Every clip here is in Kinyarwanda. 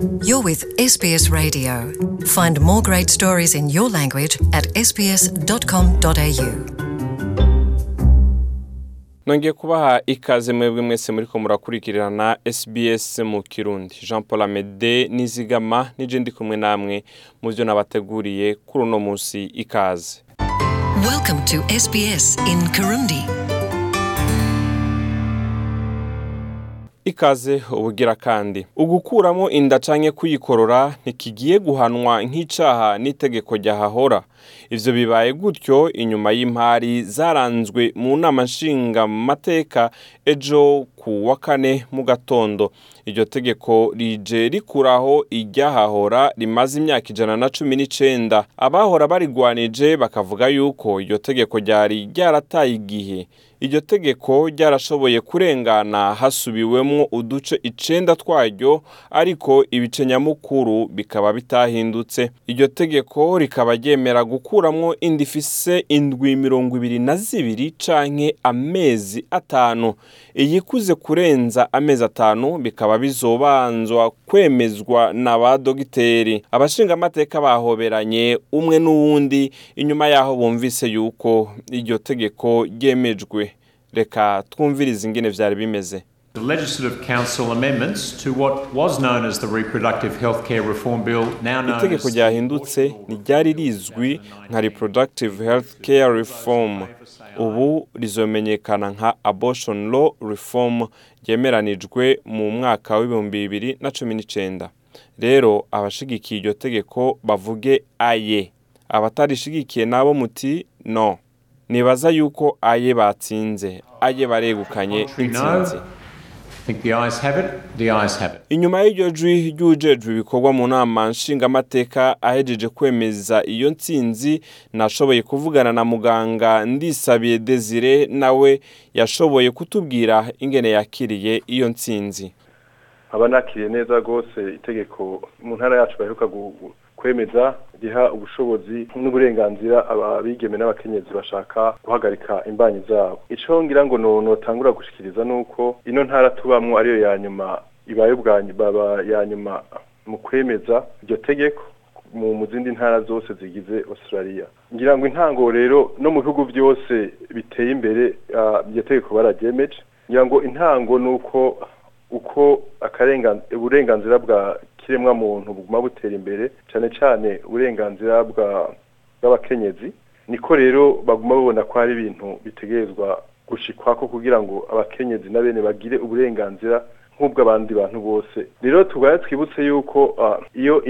You're with SBS Radio. Find more great stories in your language at sbs.com.au. nongeye kubaha ikaze mwebwe mwese muri ko murakurikirana SBS mu kirundi jean paul amede nizigama nije ndi kumwe namwe mu byo nabateguriye kuri uno munsi ikaze Welcome to SBS in Kirundi. Ikaze ubugira kandi. Ugukuramo inda canke kuyikorora ntikigiye guhanwa nk'icaha n'itegeko ryahahora. Ivyo bibaye gutyo inyuma y'impari zaranzwe mu nama nshinga mateka ejo ku wa kane mu gatondo. Iryo tegeko rije rikuraho iryahahora rimaze imyaka ijana na cumi n'icenda. Abahora barigwanije bakavuga yuko iryo tegeko ryari ryarataye igihe. Iryo tegeko ryarashoboye kurengana hasubiwemwo uduce icenda twaryo ariko ibice nyamukuru bikaba bitahindutse. Iryo tegeko rikaba ryemera gukuramwo inda ifise indwi mirongo ibiri na zibiri canke amezi atanu. Iyikuze kurenza amezi atanu bikaba bizobanzwa kwemezwa na ba dogiteri. Abashingamateka bahoberanye umwe n'uwundi inyuma yaho bumvise yuko iryo tegeko ryemejwe. Reka twumvirize ingene vyari bimeze. The Legislative Council amendments to what was known as the Reproductive Healthcare Reform Bill, now known itegeko ryahindutse ntiryari rizwi nka reproductive health care reform. Ubu rizomenyekana nka abortion law reform ryemeranijwe mu mwaka w'ibihumbi bibiri na cumi n'icenda. Rero abashigikiye iryo tegeko bavuge aye. Abatarishigikiye nabo muti no. Nibaza yuko aye batsinze. Aye baregukanye intsinzi. Inyuma y'iryo jwi ry'ujejwe ibikorwa mu nama nshingamateka ahejeje kwemeza iyo ntsinzi nashoboye kuvugana na muganga ndisabiye desire nawe yashoboye kutubwira ingene yakiriye iyo ntsinzi. Aba nakiriye neza rwose itegeko mu ntara yacu baheruka kwemeza riha ubushobozi n'uburenganzira abigeme n'abakenyezi bashaka guhagarika imbanyi zabo. Ico ngira ngo no- notangura gushikiriza nuko ino ntara tubamwo ariyo ya nyuma ibaye ubwa ny- baba ya nyuma mu kwemeza iryo tegeko mu zindi ntara zose zigize Australia. Ngira ngo intango rero no mu bihugu byose biteye imbere iryo tegeko bararyemeje ngira ngo intango nuko uko akarenga uburenganzira bwa kiremwa muntu buguma butera imbere cyane cyane uburenganzira bwa bw'abakenyezi niko rero baguma babona ko hari ibintu bitegerezwa gushikwako kugira ngo abakenyezi na bene bagire uburenganzira nk'ubw'abandi bantu bose. Rero tubaye twibutse yuko ah, iyo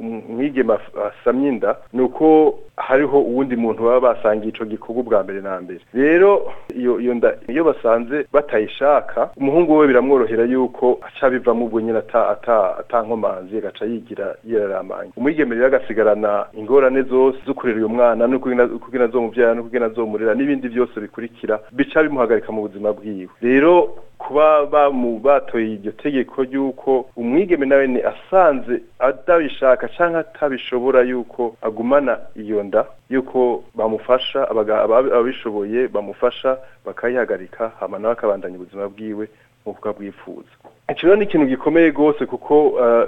um- af- asamye inda ni uko hariho uwundi muntu baba basangiye ico gikorwa ubwa mbere na mbere. Rero iyo nda iyo basanze batayishaka umuhungu we biramworohera yuko aca bivamo ubwo nyine ata ata atankomanzi agaca yigira yiraramanye. Umwigeme rero agasigarana ingorane zose zo kurera uyo mwana no kugira azomuvyara no kugira azomurera n'ibindi byose bikurikira bica bimuhagarika mu buzima bwiwe. Rero kuba batoye iryo tegeko ry'uko umwigeme nawe ni asanze atabishaka cyangwa atabishobora yuko agumana iyo nda yuko bamufasha ababishoboye bamufasha bakayihagarika nawe akabandanya ubuzima bwiwe nk'uko abwifuza. Iki rero ni ikintu gikomeye rwose kuko eh,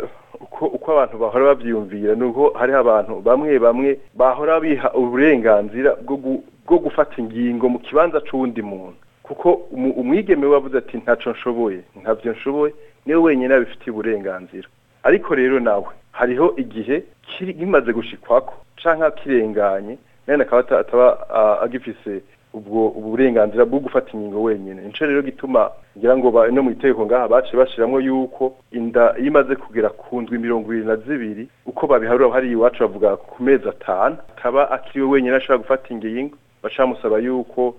uko abantu bahora babyiyumvira ni uko hariho abantu bamwe bamwe bahora biha uburenganzira bwo gu- bwo gufata ingingo mu kibanza c'uwundi muntu. Kuko umwigeme we wavuze ati ntaco nshoboye. Ntabyo nshoboye. Niwe wenyine abifitiye uburenganzira. Ariko rero nawe hariho igihe kimaze gushikwako canke kirenganye nene akaba ata- ataba agifise ubwo uburenganzira bwo gufata ingingo wenyine. Nico rero gituma ngira ngo no mu itegeko ngaha bace bashiramwo yuko inda iyo imaze kugera ku ndwi mirongo ibiri na zibiri uko babiharura hariya iwacu bavuga ku mezi atanu akaba akiriwe wenyine ashobora gufata ingingo. Bacamusaba yuko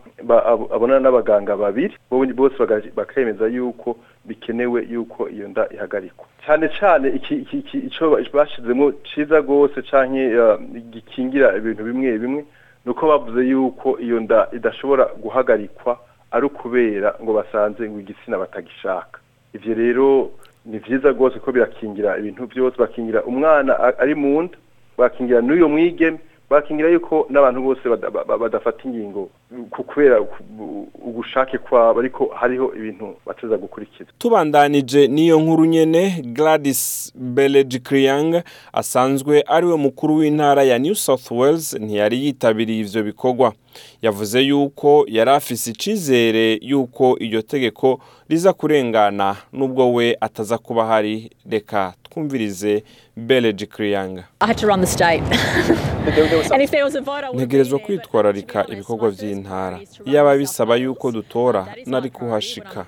abonana n'abaganga babiri bo- bose bakemeza yuko bikenewe yuko iyo nda ihagarikwa. Cyane cyane ico bashizemo ciza gose canke eh, gikingira ibintu bimwe bimwe nuko bavuze yuko iyo nda idashobora guhagarikwa ari ukubera ngo basanze ngo igitsina batagishaka. Ivyo rero ni vyiza rwose ko birakingira ibintu byose bakingira umwana ari mu nda bakingira n'uyo mwigeme bakingira yuko n'abantu bose bada- ba- ba- badafata ingingo. Kubera ku- ubushake kwabo ariko hariho ibintu bateza gukurikiza tubandanije n'iyo nkuru nyene Gladys Berejikliang asanzwe ari we mukuru w'intara ya New South Wales ntiyari yitabiriye ivyo bikorwa. Yavuze yuko yari afise icizere yuko iryo tegeko riza kurengana nubwo we ataza kuba hari reka twumvirize Berejikliang. I had to run the state. and if there was a vote, I would ntegerezwa kwitwararika ibikorwa by'intara yaba bisaba yuko dutora nari kuhashika.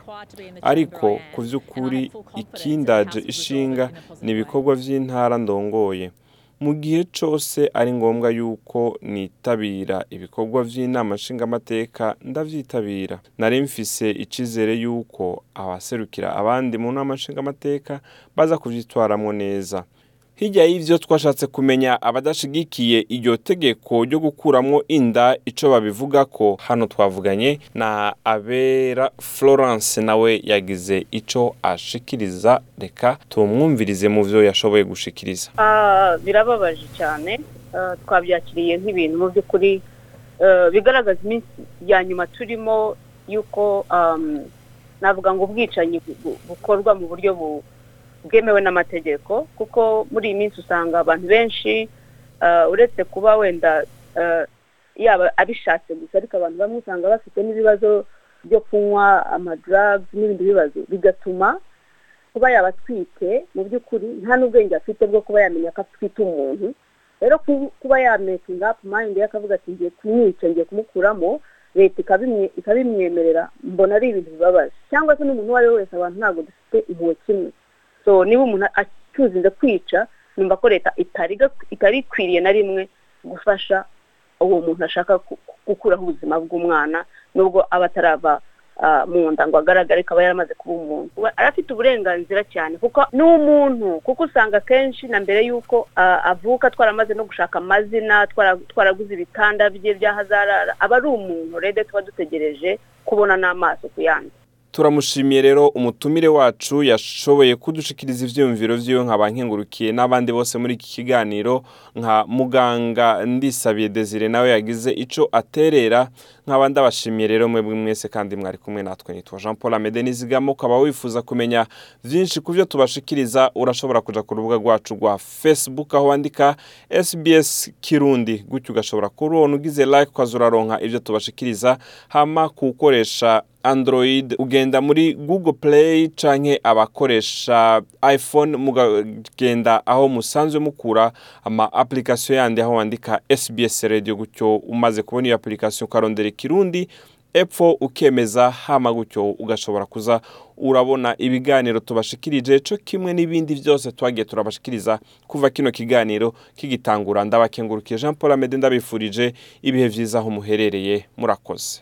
ariko ku by'ukuri ikindaje ishinga ni ibikorwa by'intara ndongoye. Mu gihe cyose ari ngombwa yuko nitabira ibikorwa by'inama nshingamateka ndavyitabira. Nari mfise icizere yuko abaserukira abandi mu nama nshingamateka baza kuvyitwaramwo neza. Hirya y'ivyo twashatse kumenya abadashigikiye iryo tegeko ryo gukuramwo inda ico babivuga ko hano twavuganye na abera florence nawe yagize ico ashikiriza. Reka tumwumvirize mu vyo yashoboye gushikiriza. Ah, birababaje cyane Ah, twabyakiriye nk'ibintu mu by'ukuri ah, bigaragaza iminsi ya nyuma turimo y'uko navuga ngo ubwicanyi bu- bu- bukorwa mu buryo bu- bwemewe n'amategeko kuko muri iyi minsi usanga abantu benshi ah, uretse kuba wenda ah, yaba abishatse gusa ariko abantu bamwe usanga bafite n'ibibazo byo kunywa amadrugs n'ibindi bibazo bigatuma kuba yaba atwite mu by'ukuri nta n'ubwenge afite bwo kuba yamenya ko atwite umuntu. Rero ku- kuba yamekinga apu mayindi ye akavuga ati ngiye kumwica ngiye kumukuramo leta ikabimwe- ikabimwemerera mbona ari ibintu bibabaje. Cyangwa se n'umuntu uwo ari we wese abantu ntabwo dufite impuhwe kimwe. So niba umuntu acuzinze kwica numva ko leta itari ikwiriye na rimwe gufasha uwo muntu ashaka ku- gukuraho ubuzima bw'umwana nubwo aba atarava mu nda ngo agaragare akaba yaramaze kuba umuntu. Arafite uburenganzira cyane kuko ni umuntu kuko usanga akenshi na mbere y'uko avuka twaramaze no gushaka amazina twara- twaraguze ibitanda bye by'ahazarara aba ari umuntu rero tuba dutegereje kubona n'amaso ku yandi. Turamushimiye rero umutumire wacu yashoboye kudushikiriza ivyiyumviro vyiwe nkaba nkengurukiye n'abandi bose muri iki kiganiro nka muganga ndisabiye desire nawe yagize ico aterera nkaba ndabashimiye rero mwebwe mwese kandi mwari kumwe natwe. Nitwa jean paul amede nizigamo ukaba wifuza kumenya vyinshi ku vyo tubashikiriza urashobora kuja ku rubuga rwacu rwa facebook aho wandika sbs kirundi. Gutyo ugashobora kurubona ugize like ukaza uraronka ivyo tubashikiriza hama kuwukoresha android ugenda muri google play canke abakoresha iphone mugagenda aho musanzwe mukura ama application yandi aho wandika sbs radio gutyo umaze kubona iyo application ukarondera ikirundi epfo ukemeza hama gutyo ugashobora kuza urabona ibiganiro tubashikirije co kimwe n'ibindi byose twagiye turabashikiriza kuva kino kiganiro kigitangura. Ndabakengurukiye jean paul amede ndabifurije ibihe vyiza aho muherereye. Murakoze.